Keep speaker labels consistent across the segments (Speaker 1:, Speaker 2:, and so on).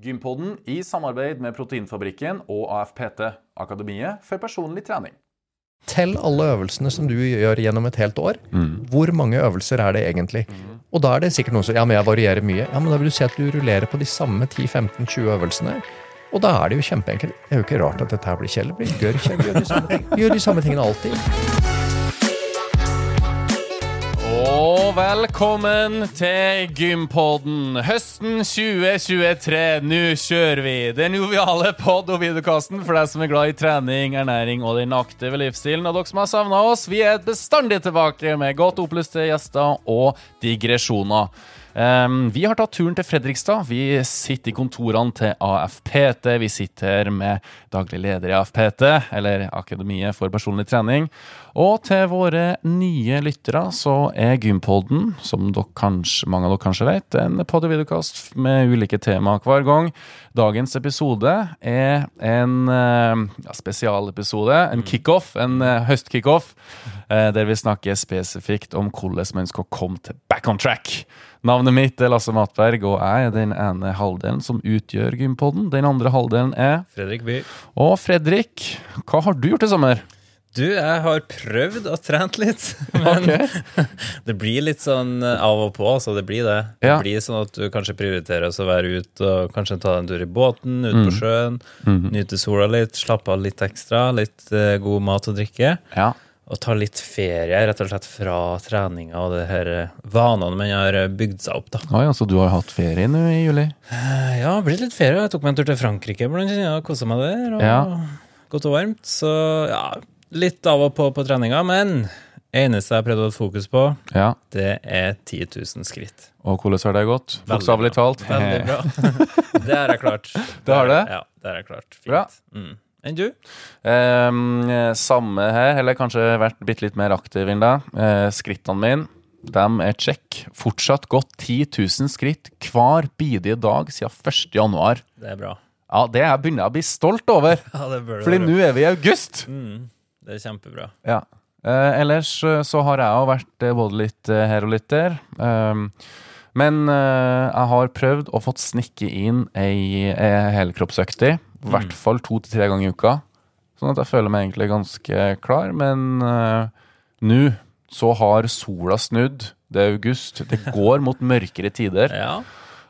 Speaker 1: Gympodden i samarbeid med Proteinfabrikken og AFPT, Akademiet for personlig trening.
Speaker 2: Tell alle øvelsene som du gjør gjennom et helt år. Hvor mange øvelser er det egentlig? Og da er det sikkert noen som ja, men jeg varierer mye. Ja, men da vil du si at du rullerer på de samme 10-15-20 øvelsene. Og da er det jo kjempeenkelt. Det er jo ikke rart at dette her blir kjedelig. Gjør. Gjør de samme tingene alltid.
Speaker 1: Og velkommen til Gympodden. Høsten 2023. Nå kjører vi den joviale pod- og videokasten for deg som er glad i trening, ernæring og den aktive livsstilen. Og dere som har savna oss, vi er bestandig tilbake med godt opplyste gjester og digresjoner. Um, vi har tatt turen til Fredrikstad. Vi sitter i kontorene til AFPT. Vi sitter med daglig leder i AFPT, eller Akademiet for personlig trening. Og til våre nye lyttere så er Gympodden, som kanskje, mange av dere kanskje vet, en podd- og videokast med ulike tema hver gang. Dagens episode er en eh, ja, spesialepisode, en kickoff, en uh, høstkickoff, eh, der vi snakker spesifikt om hvordan man skal komme til back on track. Navnet mitt er Lasse Matberg, og jeg er den ene halvdelen som utgjør Gympodden. Den andre halvdelen er
Speaker 3: Fredrik By.
Speaker 1: Og Fredrik, hva har du gjort i sommer?
Speaker 3: Du, jeg har prøvd å trent litt, men det blir litt sånn av og på. så det blir det.
Speaker 1: Ja.
Speaker 3: Det blir sånn at du kanskje prioriterer å være ute og kanskje ta en tur i båten, ut
Speaker 1: Mm.
Speaker 3: på sjøen,
Speaker 1: Mhm.
Speaker 3: nyte sola litt, slappe av litt ekstra, litt uh, god mat og drikke.
Speaker 1: Ja.
Speaker 3: Og ta litt ferie rett og slett fra treninga og det her eh, vanene man har eh, bygd seg opp. da.
Speaker 1: Oi, altså du har hatt ferie nå i juli?
Speaker 3: Eh, Ja, det blitt litt ferie. Jeg tok meg en tur til Frankrike blant annet, og kosa meg der. Og
Speaker 1: Ja.
Speaker 3: Godt og varmt. Så ja, litt av og på på treninga. Men eneste jeg prøvde å ha fokus på,
Speaker 1: Ja.
Speaker 3: det er 10 000 skritt.
Speaker 1: Og hvordan har det gått? Bokstavelig talt.
Speaker 3: Veldig bra. det har jeg klart.
Speaker 1: Det har det?
Speaker 3: Ja, det har jeg klart. Fint.
Speaker 1: Bra.
Speaker 3: Mm. Enn du?
Speaker 1: Ehm, samme her, eller kanskje vært bitte litt mer aktiv enn deg. Eh, skrittene mine, de er check. Fortsatt gått 10 000 skritt hver bidige dag siden 1. januar.
Speaker 3: Det er bra.
Speaker 1: Ja, det er jeg begynner jeg å bli stolt over,
Speaker 3: Ja, det bør
Speaker 1: fordi nå er vi i august.
Speaker 3: Mm, det er kjempebra.
Speaker 1: Ja. Eh, ellers eh, så har jeg jo vært eh, både litt eh, her og litt der. Um, men eh, jeg har prøvd å fått snikke inn ei, ei helkroppsøkt i. I hvert fall to til tre ganger i uka. Sånn at jeg føler meg egentlig ganske klar. Men uh, nå så har sola snudd. Det er august. Det går mot mørkere tider.
Speaker 3: Ja.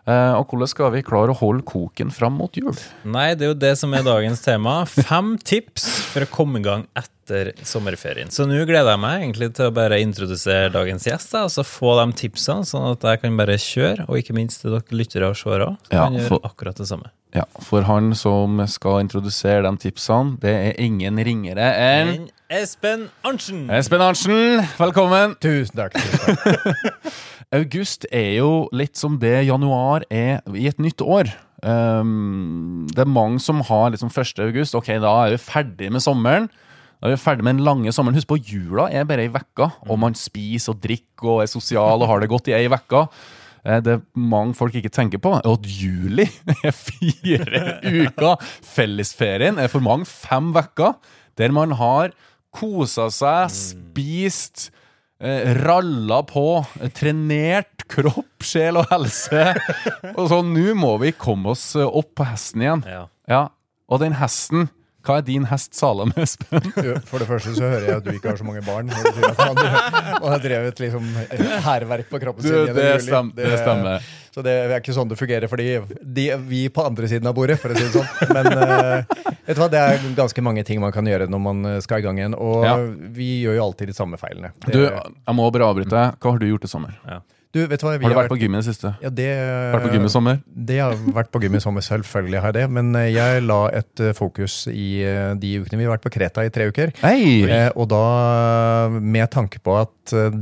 Speaker 1: Uh, og hvordan skal vi klare å holde koken fram mot jul?
Speaker 3: Nei, det er jo det som er dagens tema. Fem tips for å komme i gang etter sommerferien. Så nå gleder jeg meg egentlig til å bare introdusere dagens gjest, og så få de tipsene, sånn at jeg kan bare kjøre, og ikke minst til dere lyttere og seere òg,
Speaker 1: Ja,
Speaker 3: kan gjøre
Speaker 1: for-
Speaker 3: akkurat det samme.
Speaker 1: Ja, For han som skal introdusere de tipsene, det er ingen ringere enn
Speaker 3: en Espen Arntzen!
Speaker 1: Espen Arntzen, velkommen!
Speaker 2: Tusen takk. Tusen takk.
Speaker 1: August er jo litt som det januar er i et nytt år. Um, det er mange som har liksom 1. august. Ok, da er vi ferdig med sommeren. Da er vi ferdig med den lange sommeren. Husk på, jula er bare ei uke, og man spiser og drikker og er sosial og har det godt i ei uke. Eh, Det mange folk ikke tenker på, er at juli er fire uker. Fellesferien er for mange fem uker, der man har kosa seg, spist, eh, ralla på, eh, trenert kropp, sjel og helse. Og så nå må vi komme oss opp på hesten igjen.
Speaker 3: Ja.
Speaker 1: Ja, og den hesten Hva er din hest Salem, Espen?
Speaker 2: For det første så hører jeg at du ikke har så mange barn. Og du har drevet liksom hærverk på kroppen
Speaker 1: Du,
Speaker 2: sin.
Speaker 1: det, stem, det stemmer.
Speaker 2: Så det er ikke sånn det fungerer for de, vi på andre siden av bordet, for å si det sånn. Men uh, vet du hva, det er ganske mange ting man kan gjøre når man eh, skal i gang igjen. Og
Speaker 1: Ja.
Speaker 2: vi gjør jo alltid de samme feilene. Det-
Speaker 1: Du, jeg må bare avbryte. Hva har du gjort i sommer?
Speaker 2: Du, vet du hva, vi
Speaker 1: Har du vært på gym i det siste?
Speaker 2: ja, det,
Speaker 1: Vært på gym i sommer?
Speaker 2: Det har vært på gym i sommer, selvfølgelig har jeg det. Men eh, jeg la et eh, fokus i eh, de ukene vi har vært på Kreta i tre uker. Eh, og da med tanke på at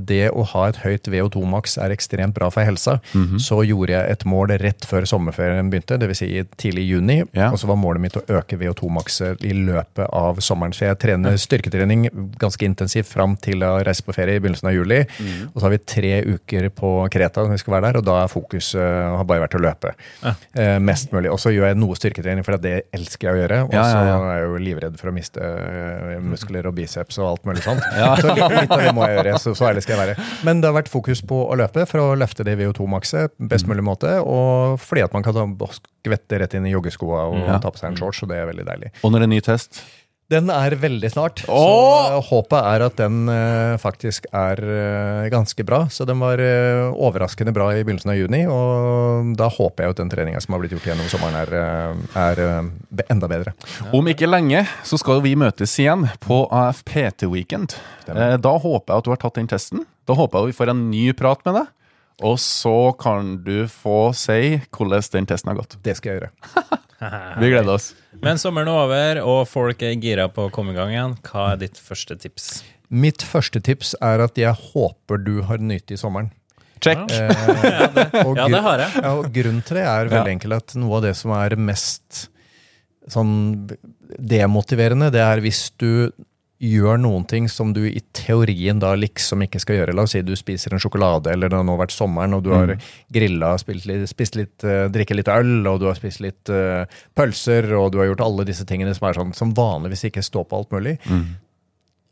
Speaker 2: det å ha et høyt VO2-maks er ekstremt bra for helsa,
Speaker 1: Mhm.
Speaker 2: så gjorde jeg et mål rett før sommerferien begynte, dvs. Si tidlig i juni.
Speaker 1: Ja.
Speaker 2: Og så var målet mitt å øke VO2-makset i løpet av sommeren. Så jeg trener styrketrening ganske intensivt fram til jeg reiser på ferie i begynnelsen av juli.
Speaker 1: Mhm.
Speaker 2: Og så har vi tre uker på Kreta når vi skal være der, og da er fokus eh, har bare vært å løpe. Eh, mest mulig. Og så gjør jeg noe styrketrening, for det elsker jeg å gjøre. Og så
Speaker 1: ja, ja.
Speaker 2: er jeg jo livredd for å miste eh, muskler og biceps og alt mulig sånt. Så litt, av det må jeg gjøre, så, så ærlig skal jeg være. Men det har vært fokus på å løpe for å løfte det VO2-makset best mulig måte, og fordi at man kan skvette rett inn i joggeskoa og
Speaker 1: Ja.
Speaker 2: ta på seg en shorts, og det er veldig deilig.
Speaker 1: Og når det er ny test?
Speaker 2: Den er veldig snart.
Speaker 1: Åh!
Speaker 2: Så håpet er at den uh, faktisk er uh, ganske bra. Så den var uh, overraskende bra i begynnelsen av juni, og da håper jeg at den treninga som har blitt gjort gjennom sommeren, er, er enda bedre.
Speaker 1: Om ikke lenge så skal vi møtes igjen på AFPT-weekend. Da håper jeg at du har tatt den testen. Da håper jeg vi får en ny prat med deg. Og så kan du få si hvordan den testen har gått.
Speaker 2: Det skal jeg gjøre.
Speaker 1: Vi gleder oss.
Speaker 3: Men sommeren er over, og folk er gira på å komme i gang igjen. Hva er ditt første tips?
Speaker 2: Mitt første tips er at jeg håper du har nytt i sommeren.
Speaker 1: Check.
Speaker 2: Eh, og
Speaker 3: Ja, det har jeg.
Speaker 2: Ja, og grunnen til det er veldig
Speaker 1: Ja.
Speaker 2: enkelt at noe av det som er mest sånn demotiverende, det er hvis du gjør noen ting som du i teorien da liksom ikke skal gjøre. La oss si du spiser en sjokolade, eller det har nå vært sommeren, og du har grilla, spist litt, spist litt uh, drikket litt øl, og du har spist litt uh, pølser, og du har gjort alle disse tingene som sånn som vanligvis ikke står på alt mulig.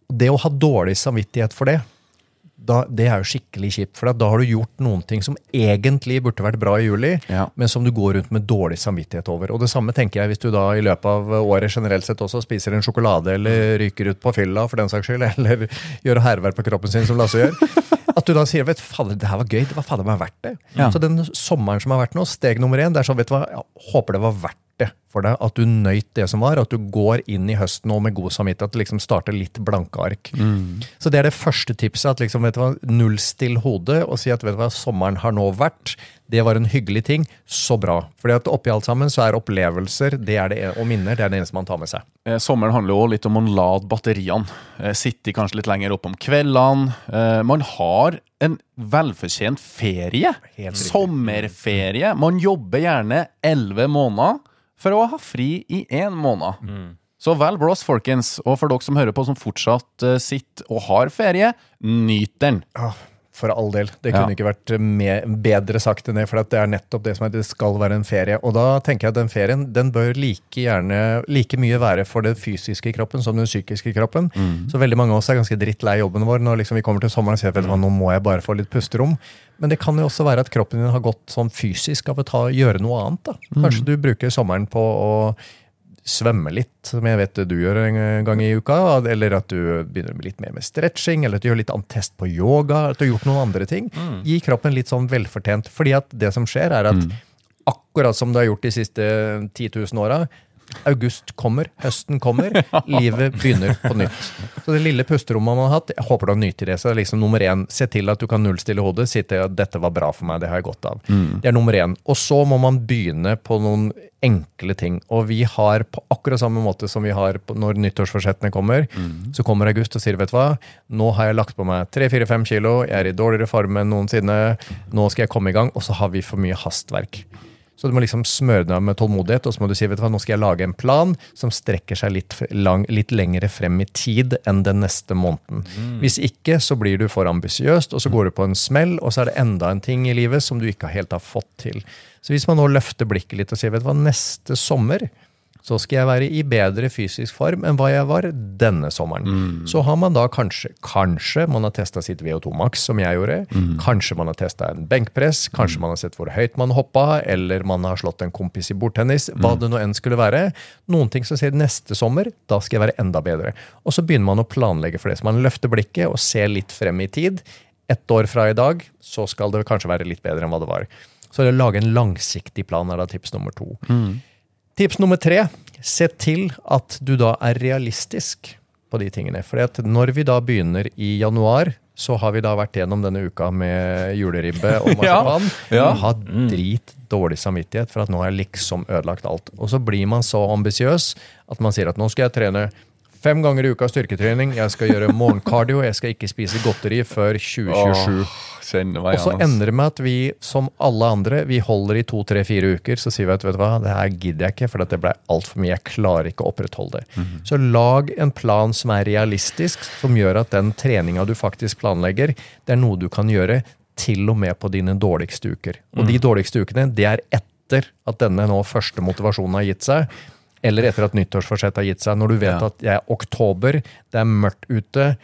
Speaker 2: Det å ha dårlig samvittighet for det, da, det er jo skikkelig kjipt. For da har du gjort noen ting som egentlig burde vært bra i juli,
Speaker 1: Ja.
Speaker 2: men som du går rundt med dårlig samvittighet over. Og det samme tenker jeg hvis du da i løpet av året generelt sett også spiser en sjokolade, eller ryker ut på fylla for den saks skyld, eller gjør hærverk på kroppen sin, som Lasse gjør. At du da sier vet fader, det her var gøy, det var fader meg verdt det.
Speaker 1: Ja.
Speaker 2: Så den sommeren som har vært nå, steg nummer én, det er sånn, vet du hva, jeg håper det var verdt det for deg. At du nøyt det som var, at du går inn i høsten og med god samvittighet, at du liksom starter litt blanke ark. Så det er det første tipset. at liksom, vet du hva, Nullstill hodet og si at vet du hva, sommeren har nå vært. Det var en hyggelig ting. Så bra. Fordi at oppi alt sammen så er opplevelser det er det, og minner det er det eneste man tar med seg.
Speaker 1: Eh, Sommeren handler jo litt om å lade batteriene. Eh, Sitte kanskje litt lenger opp om kveldene. Eh, Man har en velfortjent ferie. Sommerferie. Man jobber gjerne elleve måneder for å ha fri i én måned. Så vel blås, folkens. Og for dere som hører på som fortsatt eh, sitter og har ferie, nyt den.
Speaker 2: Ah, For all del. Det
Speaker 1: Ja.
Speaker 2: kunne ikke vært med, bedre sagt enn det. For det er nettopp det som er det skal være en ferie. Og da tenker jeg at den ferien den bør like gjerne like mye være for den fysiske kroppen som den psykiske kroppen. Så veldig mange av oss er ganske drittlei jobben vår når liksom vi kommer til sommeren og sier at du nå må jeg bare få litt pusterom. Men det kan jo også være at kroppen din har gått sånn fysisk av å ta, gjøre noe annet. da. Kanskje du bruker sommeren på å svømme litt, som jeg vet du gjør en gang i uka, eller at du begynner litt mer med stretching, eller at du gjør litt annen test på yoga, at du har gjort noen andre ting. Gi kroppen litt sånn velfortjent. Fordi at det som skjer, er at akkurat som du har gjort de siste 10 000 åra, august kommer, høsten kommer, livet begynner på nytt. Så det lille pusterommet man har hatt, jeg håper du har nytt i det. Så liksom nummer én, se til at du kan nullstille hodet, si til at dette var bra for meg, det har jeg godt av. Det er nummer én. Og så må man begynne på noen enkle ting. Og vi har på akkurat samme måte som vi har når nyttårsforsettene kommer, så kommer august og sier vet du hva, nå har jeg lagt på meg 3-4-5 kilo, jeg er i dårligere form enn noensinne, nå skal jeg komme i gang, og så har vi for mye hastverk. Så du må liksom smøre deg med tålmodighet, og så må du si vet du hva, nå skal jeg lage en plan som strekker seg litt, lang, litt lengre frem i tid enn den neste måneden. Hvis ikke så blir du for ambisiøst, og så går du på en smell, og så er det enda en ting i livet som du ikke helt har fått til. Så hvis man nå løfter blikket litt og sier vet du hva, neste sommer så skal jeg være i bedre fysisk form enn hva jeg var denne sommeren. Så har man da kanskje, kanskje man har testa sitt VO2 max, som jeg gjorde. Kanskje man har testa en benkpress, kanskje man har sett hvor høyt man hoppa, eller man har slått en kompis i bordtennis, hva det nå enn skulle være. Noen ting som sier neste sommer, da skal jeg være enda bedre. Og så begynner man å planlegge for det. Så man løfter blikket og ser litt frem i tid. Ett år fra i dag, så skal det kanskje være litt bedre enn hva det var. Så det å lage en langsiktig plan er da tips nummer to. Tips nummer tre, se til at du da er realistisk på de tingene. For når vi da begynner i januar, så har vi da vært gjennom denne uka med juleribbe og marsipan.
Speaker 1: Ja.
Speaker 2: og Har drit dårlig samvittighet for at nå har jeg liksom ødelagt alt. Og så blir man så ambisiøs at man sier at nå skal jeg trene fem ganger i uka styrketrening, jeg skal gjøre morgenkardio, jeg skal ikke spise godteri før 2027.
Speaker 1: Åh,
Speaker 2: Og så ender det med at vi, som alle andre, vi holder i to, tre, fire uker. Så sier vi at vet du hva, det her gidder jeg ikke, for det ble altfor mye. Jeg klarer ikke å opprettholde det.
Speaker 1: Mhm.
Speaker 2: Så lag en plan som er realistisk, som gjør at den treninga du faktisk planlegger, det er noe du kan gjøre til og med på dine dårligste uker. Og de dårligste ukene, det er etter at denne nå første motivasjonen har gitt seg, eller etter at nyttårsforsett har gitt seg. Når du vet
Speaker 1: Ja.
Speaker 2: at det er oktober, det er mørkt ute,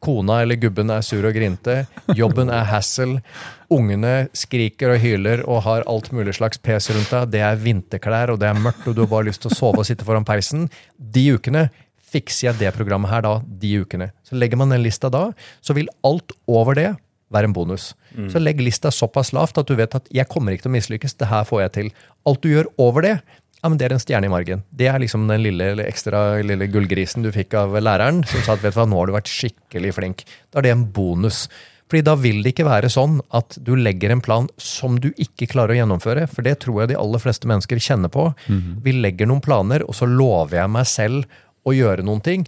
Speaker 2: kona eller gubben er sur og grinte, jobben er hassle, ungene skriker og hyler og har alt mulig slags pes rundt deg, det er vinterklær og det er mørkt og du har bare lyst til å sove og sitte foran peisen. De ukene fikser jeg det programmet her da, de ukene. Så legger man den lista da, så vil alt over det være en bonus. Så legg lista såpass lavt at du vet at jeg kommer ikke til å mislykkes, det her får jeg til. Alt du gjør over det, ja, men det er en stjerne i margen. Det er liksom den lille eller ekstra lille gullgrisen du fikk av læreren, som sa at vet du hva, nå har du vært skikkelig flink. Da er det en bonus. Fordi da vil det ikke være sånn at du legger en plan som du ikke klarer å gjennomføre, for det tror jeg de aller fleste mennesker kjenner på. Vi legger noen planer, og så lover jeg meg selv å gjøre noen ting,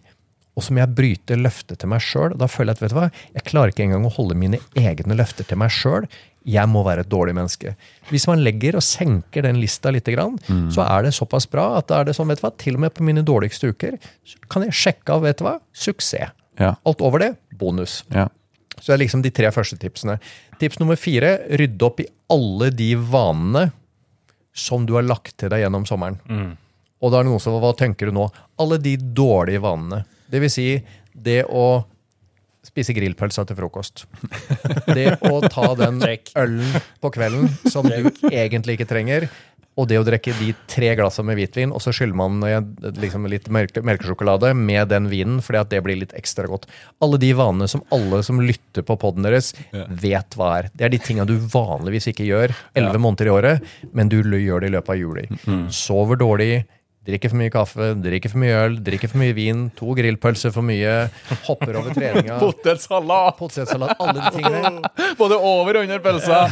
Speaker 2: og så må jeg bryte løftet til meg sjøl. Da føler jeg at vet du hva, jeg klarer ikke engang å holde mine egne løfter til meg sjøl. Jeg må være et dårlig menneske. Hvis man legger og senker den lista litt, så er det såpass bra at da er det sånn, vet du hva, til og med på mine dårligste uker kan jeg sjekke av vet du hva, suksess.
Speaker 1: Ja.
Speaker 2: Alt over det bonus.
Speaker 1: Ja.
Speaker 2: Så det er liksom de tre første tipsene. Tips nummer fire rydde opp i alle de vanene som du har lagt til deg gjennom sommeren. Og da er det noen som Hva tenker du nå? Alle de dårlige vanene. Det vil si det å spise grillpølsa til frokost. Det å ta den ølen på kvelden som du egentlig ikke trenger. Og det å drikke de tre glassene med hvitvin, og så skyller man eh, liksom litt melkesjokolade med den vinen, fordi at det blir litt ekstra godt. Alle de vanene som alle som lytter på poden deres, vet hva er. Det er de tinga du vanligvis ikke gjør elleve måneder i året, men du gjør det i løpet av juli. Sover dårlig. Drikker for mye kaffe, drikker for mye øl, drikker for mye vin, to grillpølser for mye, hopper over treninga,
Speaker 1: Potetsalat!
Speaker 2: potetsalat, alle de tingene.
Speaker 1: Både over og under pølsa.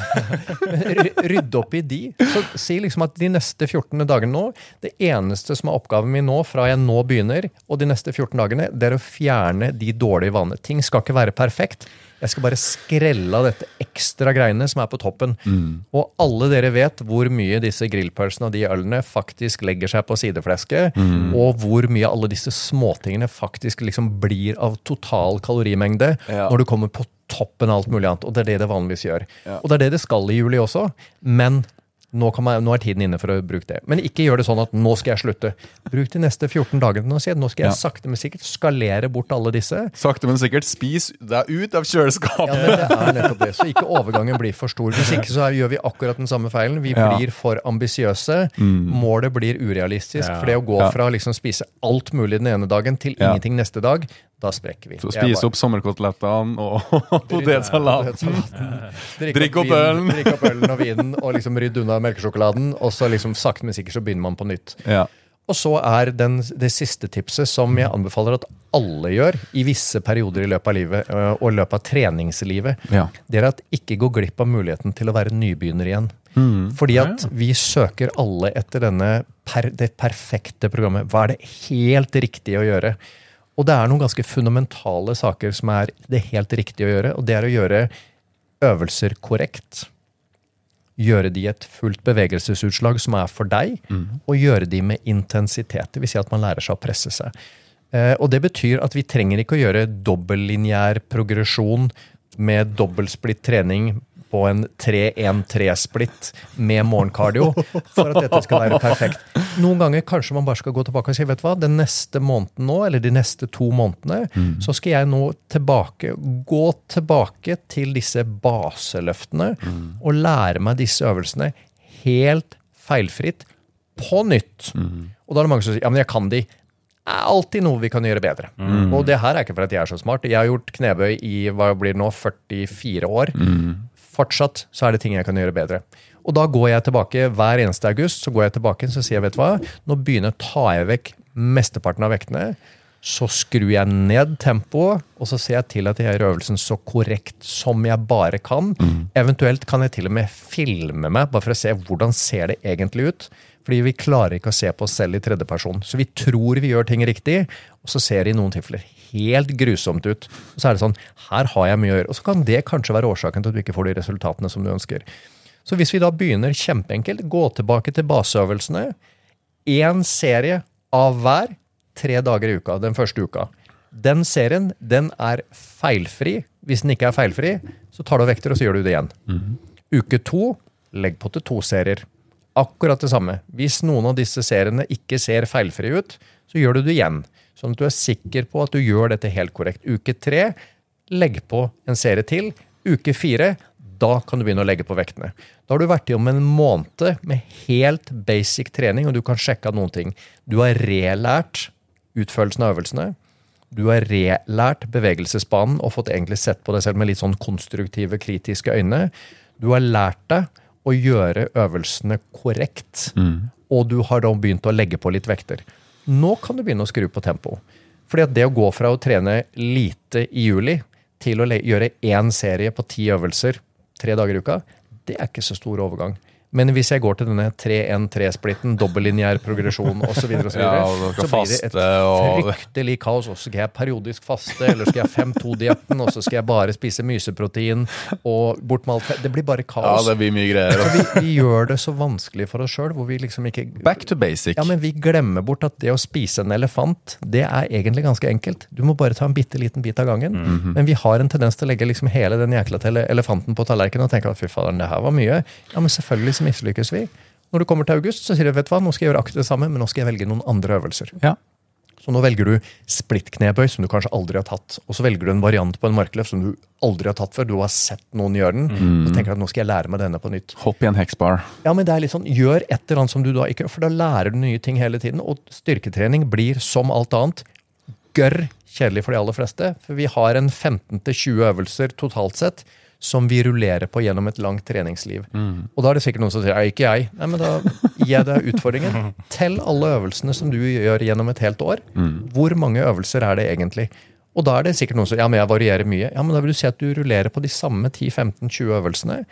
Speaker 2: Rydde opp i de. Så si liksom at de neste 14 dagene nå, det eneste som er oppgaven min nå, fra jeg nå begynner, og de neste 14 dagene, det er å fjerne de dårlige vanene. Ting skal ikke være perfekt. Jeg skal bare skrelle av dette ekstra greiene som er på toppen. Og alle dere vet hvor mye disse grillpølsene og de ølene faktisk legger seg på sideflesket, og hvor mye alle disse småtingene faktisk liksom blir av total kalorimengde
Speaker 1: Ja.
Speaker 2: når du kommer på toppen av alt mulig annet. Og det er det det vanligvis gjør. Og det er det det skal i juli også. Men nå, kan man, nå er tiden inne for å bruke det. Men ikke gjør det sånn at nå skal jeg slutte. Bruk de neste 14 dagene å si at nå skal jeg
Speaker 1: Ja.
Speaker 2: sakte, men sikkert skalere bort alle disse.
Speaker 1: Sakte, men sikkert spis deg ut av
Speaker 2: Ja,
Speaker 1: kjøleskapet.
Speaker 2: men det er nettopp det. Så ikke overgangen blir for stor. Hvis ikke så er- gjør vi akkurat den samme feilen. Vi
Speaker 1: Ja.
Speaker 2: blir for ambisiøse. Målet blir urealistisk.
Speaker 3: Ja.
Speaker 2: For det å gå
Speaker 1: Ja.
Speaker 2: fra liksom spise alt mulig den ene dagen til
Speaker 1: Ja.
Speaker 2: ingenting neste dag, da sprekker vi.
Speaker 1: Så
Speaker 2: spise
Speaker 1: spis
Speaker 2: bare-
Speaker 1: opp sommerkotelettene og potetsalaten.
Speaker 2: Drikk
Speaker 1: opp ølen.
Speaker 2: Drikk opp ølen og vinen og liksom rydd unna melkesjokoladen. Og så liksom sakte, men sikkert så begynner man på nytt.
Speaker 1: Ja.
Speaker 2: Og så er den, det siste tipset som jeg anbefaler at alle gjør i visse perioder i løpet av livet, øh, og i løpet av treningslivet,
Speaker 1: Ja.
Speaker 2: det er at ikke gå glipp av muligheten til å være nybegynner igjen. Fordi at vi søker alle etter denne per, det perfekte programmet. Hva er det helt riktige å gjøre? Og det er noen ganske fundamentale saker som er det helt riktige å gjøre, og det er å gjøre øvelser korrekt. Gjøre de et fullt bevegelsesutslag som er for deg, og gjøre de med intensitet. Det vil si at man lærer seg å presse seg. Eh, og det betyr at vi trenger ikke å gjøre dobbeltlineær progresjon med dobbeltsplitt trening på en 3-1-3-splitt med morgenkardio for at dette skal være perfekt. Noen ganger kanskje man bare skal gå tilbake og si vet du hva, den neste måneden nå, eller de neste to månedene, så skal jeg nå tilbake, gå tilbake til disse baseløftene og lære meg disse øvelsene helt feilfritt på nytt. Og da er det mange som sier ja, men jeg kan de er alltid noe vi kan gjøre bedre. Og det her er ikke for at jeg er så smart. Jeg har gjort knebøy i hva blir det nå, 44 år. Fortsatt så er det ting jeg kan gjøre bedre. Og da går jeg tilbake hver eneste august så går jeg tilbake så sier jeg, vet du hva, nå begynner jeg å ta jeg vekk mesteparten av vektene. Så skrur jeg ned tempoet, og så ser jeg til at jeg gjør øvelsen så korrekt som jeg bare kan. Eventuelt kan jeg til og med filme meg, bare for å se hvordan ser det egentlig ut. Fordi vi klarer ikke å se på oss selv i tredjeperson. Så vi tror vi gjør ting riktig, og så ser det i noen tilfeller helt grusomt ut. Og så er det sånn, her har jeg mye å gjøre. Og så kan det kanskje være årsaken til at du ikke får de resultatene som du ønsker. Så hvis vi da begynner kjempeenkelt, gå tilbake til baseøvelsene. Én serie av hver, tre dager i uka, den første uka. Den serien den er feilfri. Hvis den ikke er feilfri, Så tar du og vekter, og så gjør du det igjen. Uke to, legg på til to serier. Akkurat det samme. Hvis noen av disse seriene ikke ser feilfrie ut, så gjør du det igjen. Sånn at du er sikker på at du gjør dette helt korrekt. Uke tre, legg på en serie til. Uke fire, da kan du begynne å legge på vektene. Da har du vært om en måned med helt basic trening, og du kan sjekke av noen ting. Du har relært utførelsen av øvelsene. Du har relært bevegelsesbanen og fått egentlig sett på deg selv med litt sånn konstruktive, kritiske øyne. Du har lært deg å gjøre øvelsene korrekt, og du har da begynt å legge på litt vekter. Nå kan du begynne å skru på tempo. Fordi at det å gå fra å trene lite i juli til å gjøre én serie på ti øvelser tre dager i uka, det er ikke så stor overgang. Men hvis jeg går til denne 3-1-3-splitten, dobbeltlinjær progresjon osv., så, videre,
Speaker 1: Ja, og du
Speaker 2: så blir det et fryktelig kaos. Og så skal jeg periodisk faste, eller skal jeg 5-2-dietten, og så skal jeg bare spise myseprotein og bort med alt. Det blir bare
Speaker 1: Ja,
Speaker 2: kaos.
Speaker 1: det blir mye greier.
Speaker 2: vi, vi gjør det så vanskelig for oss sjøl, hvor vi liksom ikke
Speaker 1: Back to basic.
Speaker 2: ja, men vi glemmer bort at det å spise en elefant, det er egentlig ganske enkelt. Du må bare ta en bitte liten bit av gangen.
Speaker 1: Mhm.
Speaker 2: Men vi har en tendens til å legge liksom hele den jækla elefanten på tallerkenen og tenke at fy fader, det her var mye. Ja, men selvfølgelig så mislykkes vi. Når du kommer til august, så sier du vet du hva, nå skal jeg gjøre akkurat det samme, men nå skal jeg velge noen andre øvelser.
Speaker 1: Ja.
Speaker 2: Så nå velger du splitt-knebøy, som du kanskje aldri har tatt. Og så velger du en variant på en markløft som du aldri har tatt før. Du har sett noen gjøre den. Så tenker du at nå skal jeg lære meg denne på nytt.
Speaker 1: Hopp i en hexbar.
Speaker 2: Ja, men det er litt sånn, Gjør et eller annet som du da ikke gjør, for da lærer du nye ting hele tiden. Og styrketrening blir som alt annet gørr kjedelig for de aller fleste. For vi har en 15-20 øvelser totalt sett som vi rullerer på gjennom et langt treningsliv. Og da er det sikkert noen som sier «Nei, ikke jeg. Nei, men da gir jeg deg utfordringen. Tell alle øvelsene som du gjør gjennom et helt år. Hvor mange øvelser er det egentlig? Og da er det sikkert noen som ja, men jeg varierer mye. Ja, men da vil du si at du rullerer på de samme 10-15-20 øvelsene.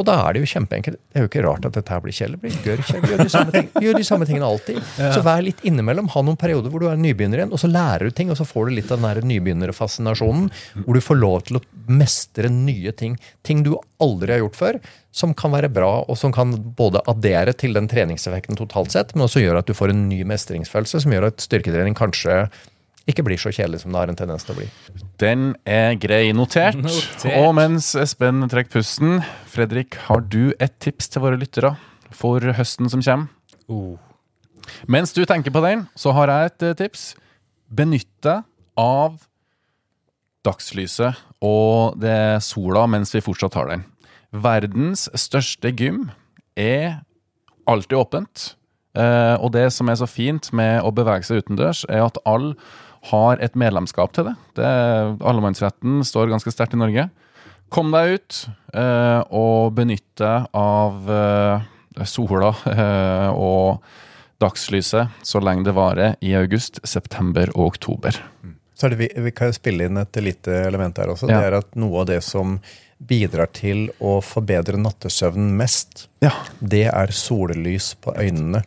Speaker 2: Og da er det jo kjempeenkelt. Det er jo ikke rart at dette her blir kjedelig. Blir gørr kjedelig. Gjør de samme, ting. Gjør de samme tingene alltid. Så vær litt innimellom. Ha noen perioder hvor du er nybegynner igjen, og så lærer du ting, og så får du litt av den der nybegynnerfascinasjonen, hvor du får lov til å mestre nye ting. Ting du aldri har gjort før, som kan være bra, og som kan både addere til den treningseffekten totalt sett, men også gjøre at du får en ny mestringsfølelse, som gjør at styrketrening kanskje ikke blir så kjedelig som det har en tendens til å bli.
Speaker 1: Den er grei notert.
Speaker 3: Notert.
Speaker 1: Og mens Espen trekker pusten, Fredrik, har du et tips til våre lyttere for høsten som kommer?
Speaker 3: Oh.
Speaker 1: Mens du tenker på den, så har jeg et eh, tips. Benytt deg av dagslyset og det sola mens vi fortsatt har den. Verdens største gym er alltid åpent. Eh, og det som er så fint med å bevege seg utendørs, er at alle har et medlemskap til det. det allemannsretten står ganske sterkt i Norge. Kom deg ut eh, og benytt deg av eh, sola eh, og dagslyset så lenge det varer i august, september og oktober.
Speaker 4: Så er det, vi, vi kan jo spille inn et lite element her også.
Speaker 1: Ja.
Speaker 4: Det er at noe av det som bidrar til å forbedre nattesøvnen mest,
Speaker 1: Ja.
Speaker 4: det er sollys på øynene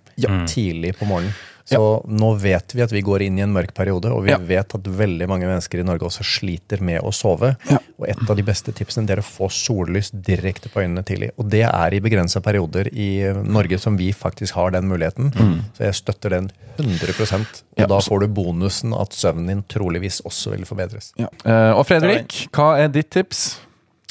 Speaker 4: tidlig på morgenen. Så
Speaker 1: Ja.
Speaker 4: nå vet vi at vi går inn i en mørk periode, og vi
Speaker 1: Ja.
Speaker 4: vet at veldig mange mennesker i Norge også sliter med å sove.
Speaker 1: Ja.
Speaker 4: Og et av de beste tipsene det er å få sollys direkte på øynene tidlig. Og det er i begrensa perioder i Norge som vi faktisk har den muligheten. Så jeg støtter den 100 og
Speaker 1: Mm. Ja.
Speaker 4: da får du bonusen at søvnen din troligvis også vil forbedres.
Speaker 1: Eh, og Fredrik, hva er ditt tips?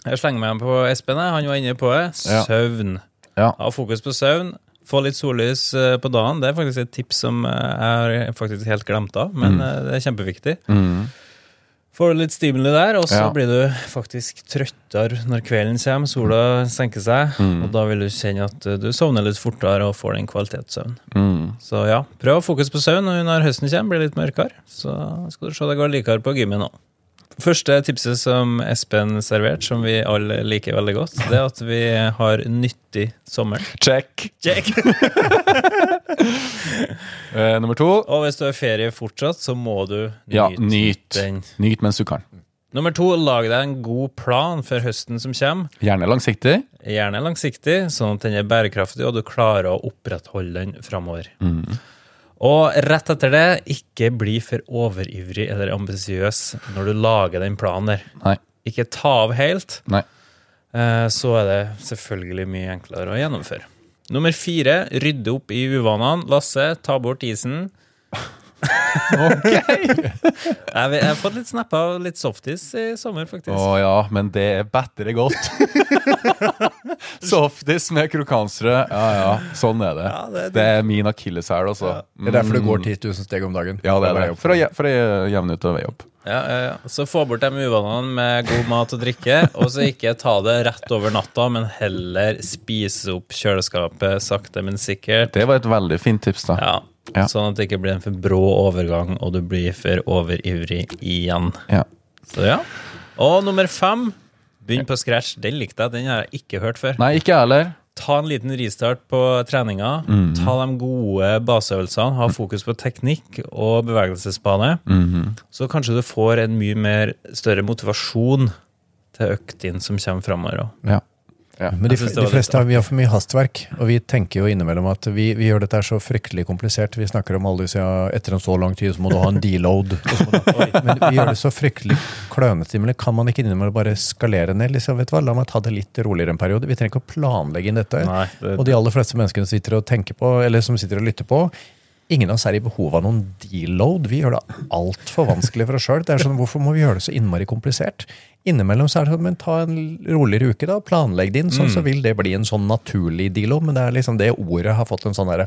Speaker 3: Jeg slenger meg på Espen. Han var inne på det.
Speaker 1: Ja.
Speaker 3: Søvn.
Speaker 1: Ja.
Speaker 3: Ha fokus på søvn. Få litt sollys eh, på dagen. Det er faktisk et tips som eh, jeg har faktisk helt glemt av, men mm. det er kjempeviktig.
Speaker 1: Mm.
Speaker 3: Får du litt stimuli der, og så
Speaker 1: Ja.
Speaker 3: blir du faktisk trøttere når kvelden kommer, sola senker seg,
Speaker 1: Mm.
Speaker 3: og da vil du kjenne at eh, du sovner litt fortere og får den kvalitetssøvn.
Speaker 1: Mm.
Speaker 3: Så ja, prøv å fokus på søvn, og når høsten kommer, blir det litt mørkere. Så skal du se det går likere på gymmen òg. Første tipset som Espen serverte, som vi alle liker veldig godt, det er at vi har nyttig sommer.
Speaker 1: Check.
Speaker 3: Check.
Speaker 1: Eh, nummer to.
Speaker 3: Og hvis du har ferie fortsatt, så må du nyte
Speaker 1: Ja, nyt.
Speaker 3: den.
Speaker 1: Nyt mens du kan.
Speaker 3: Nummer to, lag deg en god plan for høsten som kommer.
Speaker 1: Gjerne langsiktig.
Speaker 3: Gjerne langsiktig, sånn at den er bærekraftig, og du klarer å opprettholde den framover. Og rett etter det, ikke bli for overivrig eller ambisiøs når du lager den planen der.
Speaker 1: Nei.
Speaker 3: Ikke ta av helt,
Speaker 1: Nei.
Speaker 3: eh, så er det selvfølgelig mye enklere å gjennomføre. Nummer fire, rydde opp i uvanene. Lasse, ta bort isen.
Speaker 1: Ok!
Speaker 3: Jeg, jeg har fått litt snapper av litt softis i sommer, faktisk.
Speaker 1: Å ja, men det er bedre godt. Softis med krokansrød. Ja ja, sånn er det.
Speaker 3: Ja, det er
Speaker 1: det, er min akilleshæl, altså.
Speaker 2: Det er derfor du går 10 000 steg om dagen.
Speaker 1: Ja, det er det. For å, for å jevne ut og veie opp.
Speaker 3: Ja, ja, ja. Så få bort de uvanene med god mat og drikke, og så ikke ta det rett over natta, men heller spise opp kjøleskapet sakte, men sikkert.
Speaker 1: Det var et veldig fint tips, da.
Speaker 3: Ja.
Speaker 1: Ja.
Speaker 3: Sånn at det ikke blir en for brå overgang, og du blir for overivrig igjen.
Speaker 1: Ja.
Speaker 3: Så ja. Og nummer fem, begynn på scratch. Den likte jeg, den har jeg ikke hørt før.
Speaker 1: Nei, ikke heller.
Speaker 3: Ta en liten restart på treninga. Ta de gode baseøvelsene. Ha fokus på teknikk og bevegelsesbane. Så kanskje du får en mye mer større motivasjon til øktene som kommer framover. òg.
Speaker 1: Ja. Ja.
Speaker 2: Men de, de fleste har, vi har for mye hastverk, og vi tenker jo innimellom at vi, vi gjør dette så fryktelig komplisert. Vi snakker om alle disse ja, etter en så lang tid så må du ha en deload. Men vi gjør det så fryktelig klønete. Men kan man ikke innimellom bare skalere ned? Liksom, vet du hva? La meg ta det litt roligere en periode. Vi trenger ikke å planlegge inn dette.
Speaker 3: Nei, det-
Speaker 2: Og de aller fleste menneskene som sitter og tenker på, eller som sitter og lytter på, Ingen av oss er i behov av noen deload. Vi gjør det altfor vanskelig for oss sjøl. Sånn, hvorfor må vi gjøre det så innmari komplisert? Innimellom så er det sånn, men ta en roligere uke, da. Planlegg det inn, sånn, så vil det bli en sånn naturlig deload. Men det er liksom det ordet har fått en sånn derre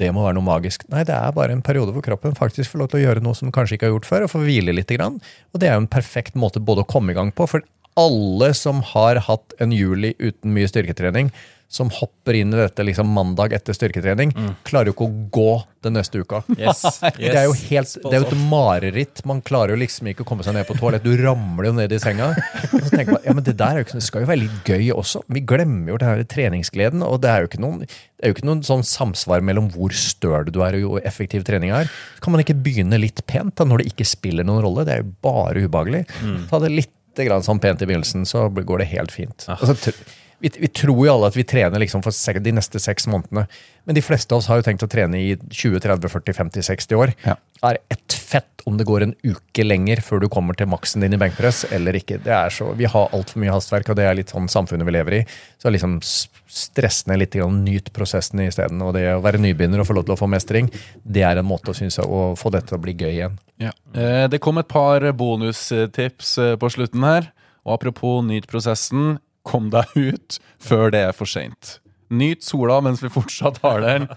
Speaker 2: Det må være noe magisk. Nei, det er bare en periode hvor kroppen faktisk får lov til å gjøre noe som den kanskje ikke har gjort før, og få hvile litt. Grann. Og det er jo en perfekt måte både å komme i gang på, for alle som har hatt en juli uten mye styrketrening, som hopper inn i dette liksom mandag etter styrketrening, klarer jo ikke å gå den neste uka.
Speaker 3: Yes,
Speaker 2: Det er jo helt, det er jo et mareritt. Man klarer jo liksom ikke å komme seg ned på toalett. Du ramler jo ned i senga. Og så tenker man, ja, men Det der er jo ikke, det skal jo være litt gøy også. Vi glemmer jo denne her treningsgleden. Og det er jo ikke noen, det er jo ikke noen sånn samsvar mellom hvor støl du er og hvor effektiv trening er. Kan man ikke begynne litt pent da, når det ikke spiller noen rolle? Det er jo bare ubehagelig. Ta det litt grann sånn pent i begynnelsen, så går det helt fint. Altså, tr- vi, vi tror jo alle at vi trener liksom for de neste seks månedene. Men de fleste av oss har jo tenkt å trene i 20, 30, 40, 50, 60 år.
Speaker 1: Ja.
Speaker 2: Er ett fett om det går en uke lenger før du kommer til maksen din i benkpress eller ikke. Det er så, vi har altfor mye hastverk, og det er litt sånn samfunnet vi lever i. Så liksom stress ned litt, grann, nyt prosessen isteden. Og det å være nybegynner og få lov til å få mestring, det er en måte å, synes å få dette til å bli gøy igjen.
Speaker 1: Ja. Eh, Det kom et par bonustips eh, på slutten her. Og apropos nyt prosessen, kom deg ut før det er for seint. Nyt sola mens vi fortsatt har den.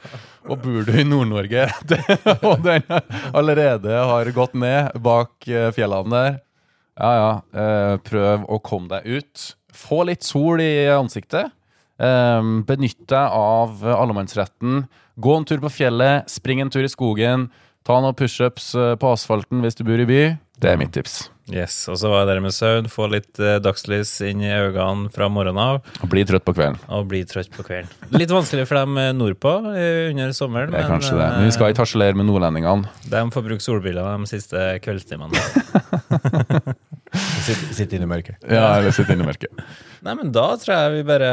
Speaker 1: Og bor du i Nord-Norge og den allerede har gått ned bak eh, fjellene der, ja ja, eh, prøv å komme deg ut. Få litt sol i ansiktet. Eh, Benytt deg av allemannsretten. Gå en tur på fjellet, spring en tur i skogen. Ta noen pushups eh, på asfalten hvis du bor i by. Det er mitt tips.
Speaker 3: Yes, Og så var der med søvn, få litt eh, dagslys inn i øynene fra morgenen av,
Speaker 1: Og bli trøtt på kvelden.
Speaker 3: og bli trøtt på kvelden. Litt vanskelig for dem eh, nordpå eh, under sommeren,
Speaker 1: Det er kanskje det.
Speaker 3: eh,
Speaker 1: Men vi skal ikke harselere med nordlendingene.
Speaker 3: de får bruke solbriller de siste kveldstimene.
Speaker 2: Sitte, sitt inne i mørket.
Speaker 1: Ja, eller sitte inne i mørket.
Speaker 3: Nei, men da tror jeg vi bare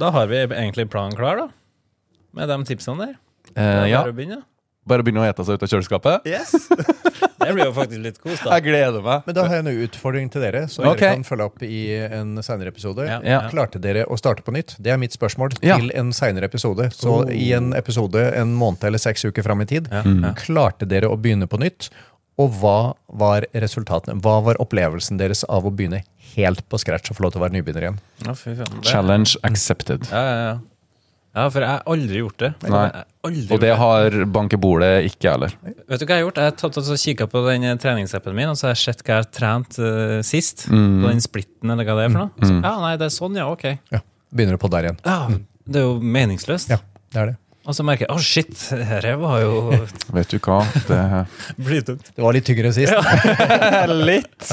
Speaker 3: Da har vi egentlig planen klar, da. Med de tipsene der. Det
Speaker 1: Eh,
Speaker 3: er
Speaker 1: ja,
Speaker 3: bare å begynne.
Speaker 1: Bare begynne å ete seg ut av kjøleskapet.
Speaker 3: Yes! det blir jo faktisk litt kos, da.
Speaker 1: Jeg gleder meg.
Speaker 2: Men da har jeg en utfordring til dere, så
Speaker 1: okay.
Speaker 2: dere kan følge opp i en senere episode.
Speaker 3: Ja.
Speaker 1: Ja.
Speaker 2: Klarte dere å starte på nytt? Det er mitt spørsmål
Speaker 1: Ja.
Speaker 2: til en senere episode. Så i en episode en måned eller seks uker fram i tid,
Speaker 3: Ja, ja.
Speaker 2: klarte dere å begynne på nytt? Og hva var resultatene? Hva var opplevelsen deres av å begynne helt på scratch og få lov til å være nybegynner igjen?
Speaker 3: Ja, fy faen. Det-
Speaker 1: Challenge accepted.
Speaker 3: Ja, ja, ja. Ja, for jeg har aldri gjort det.
Speaker 1: Nei.
Speaker 3: Aldri
Speaker 1: Og det har bankebordet ikke heller.
Speaker 3: Vet du hva jeg har gjort? Jeg har tatt og kikka på den eh, treningsappen min, og så har jeg sett hva jeg har trent uh, sist.
Speaker 1: Mm.
Speaker 3: På den splitten, eller hva det er for noe. Så, ja, nei, det er sånn, ja, ok.
Speaker 2: Ja, Begynner du på der igjen.
Speaker 3: Ja, Det er jo meningsløst.
Speaker 2: Ja, det er det.
Speaker 3: Og så merker jeg å shit, dette var jo
Speaker 1: Vet du hva? Det
Speaker 3: blytungt.
Speaker 2: Det var litt tyngre sist.
Speaker 1: Litt.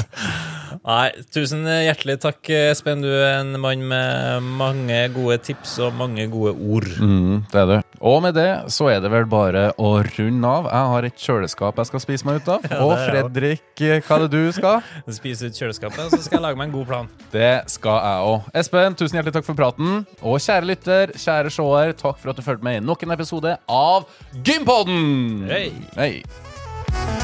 Speaker 3: Nei, tusen hjertelig takk, Espen. Du er en mann med mange gode tips og mange gode ord.
Speaker 1: Mm, det er du. Og med det så er det vel bare å runde av. Jeg har et kjøleskap jeg skal spise meg ut av. Og
Speaker 3: er jeg
Speaker 1: Fredrik, hva er det du skal?
Speaker 3: Spise ut kjøleskapet, så skal jeg lage meg en god plan.
Speaker 1: Det skal jeg òg. Espen, tusen hjertelig takk for praten. Og kjære lytter, kjære seer, takk for at du fulgte med i nok en episode av Gympodden!
Speaker 3: Hei.
Speaker 1: Hei.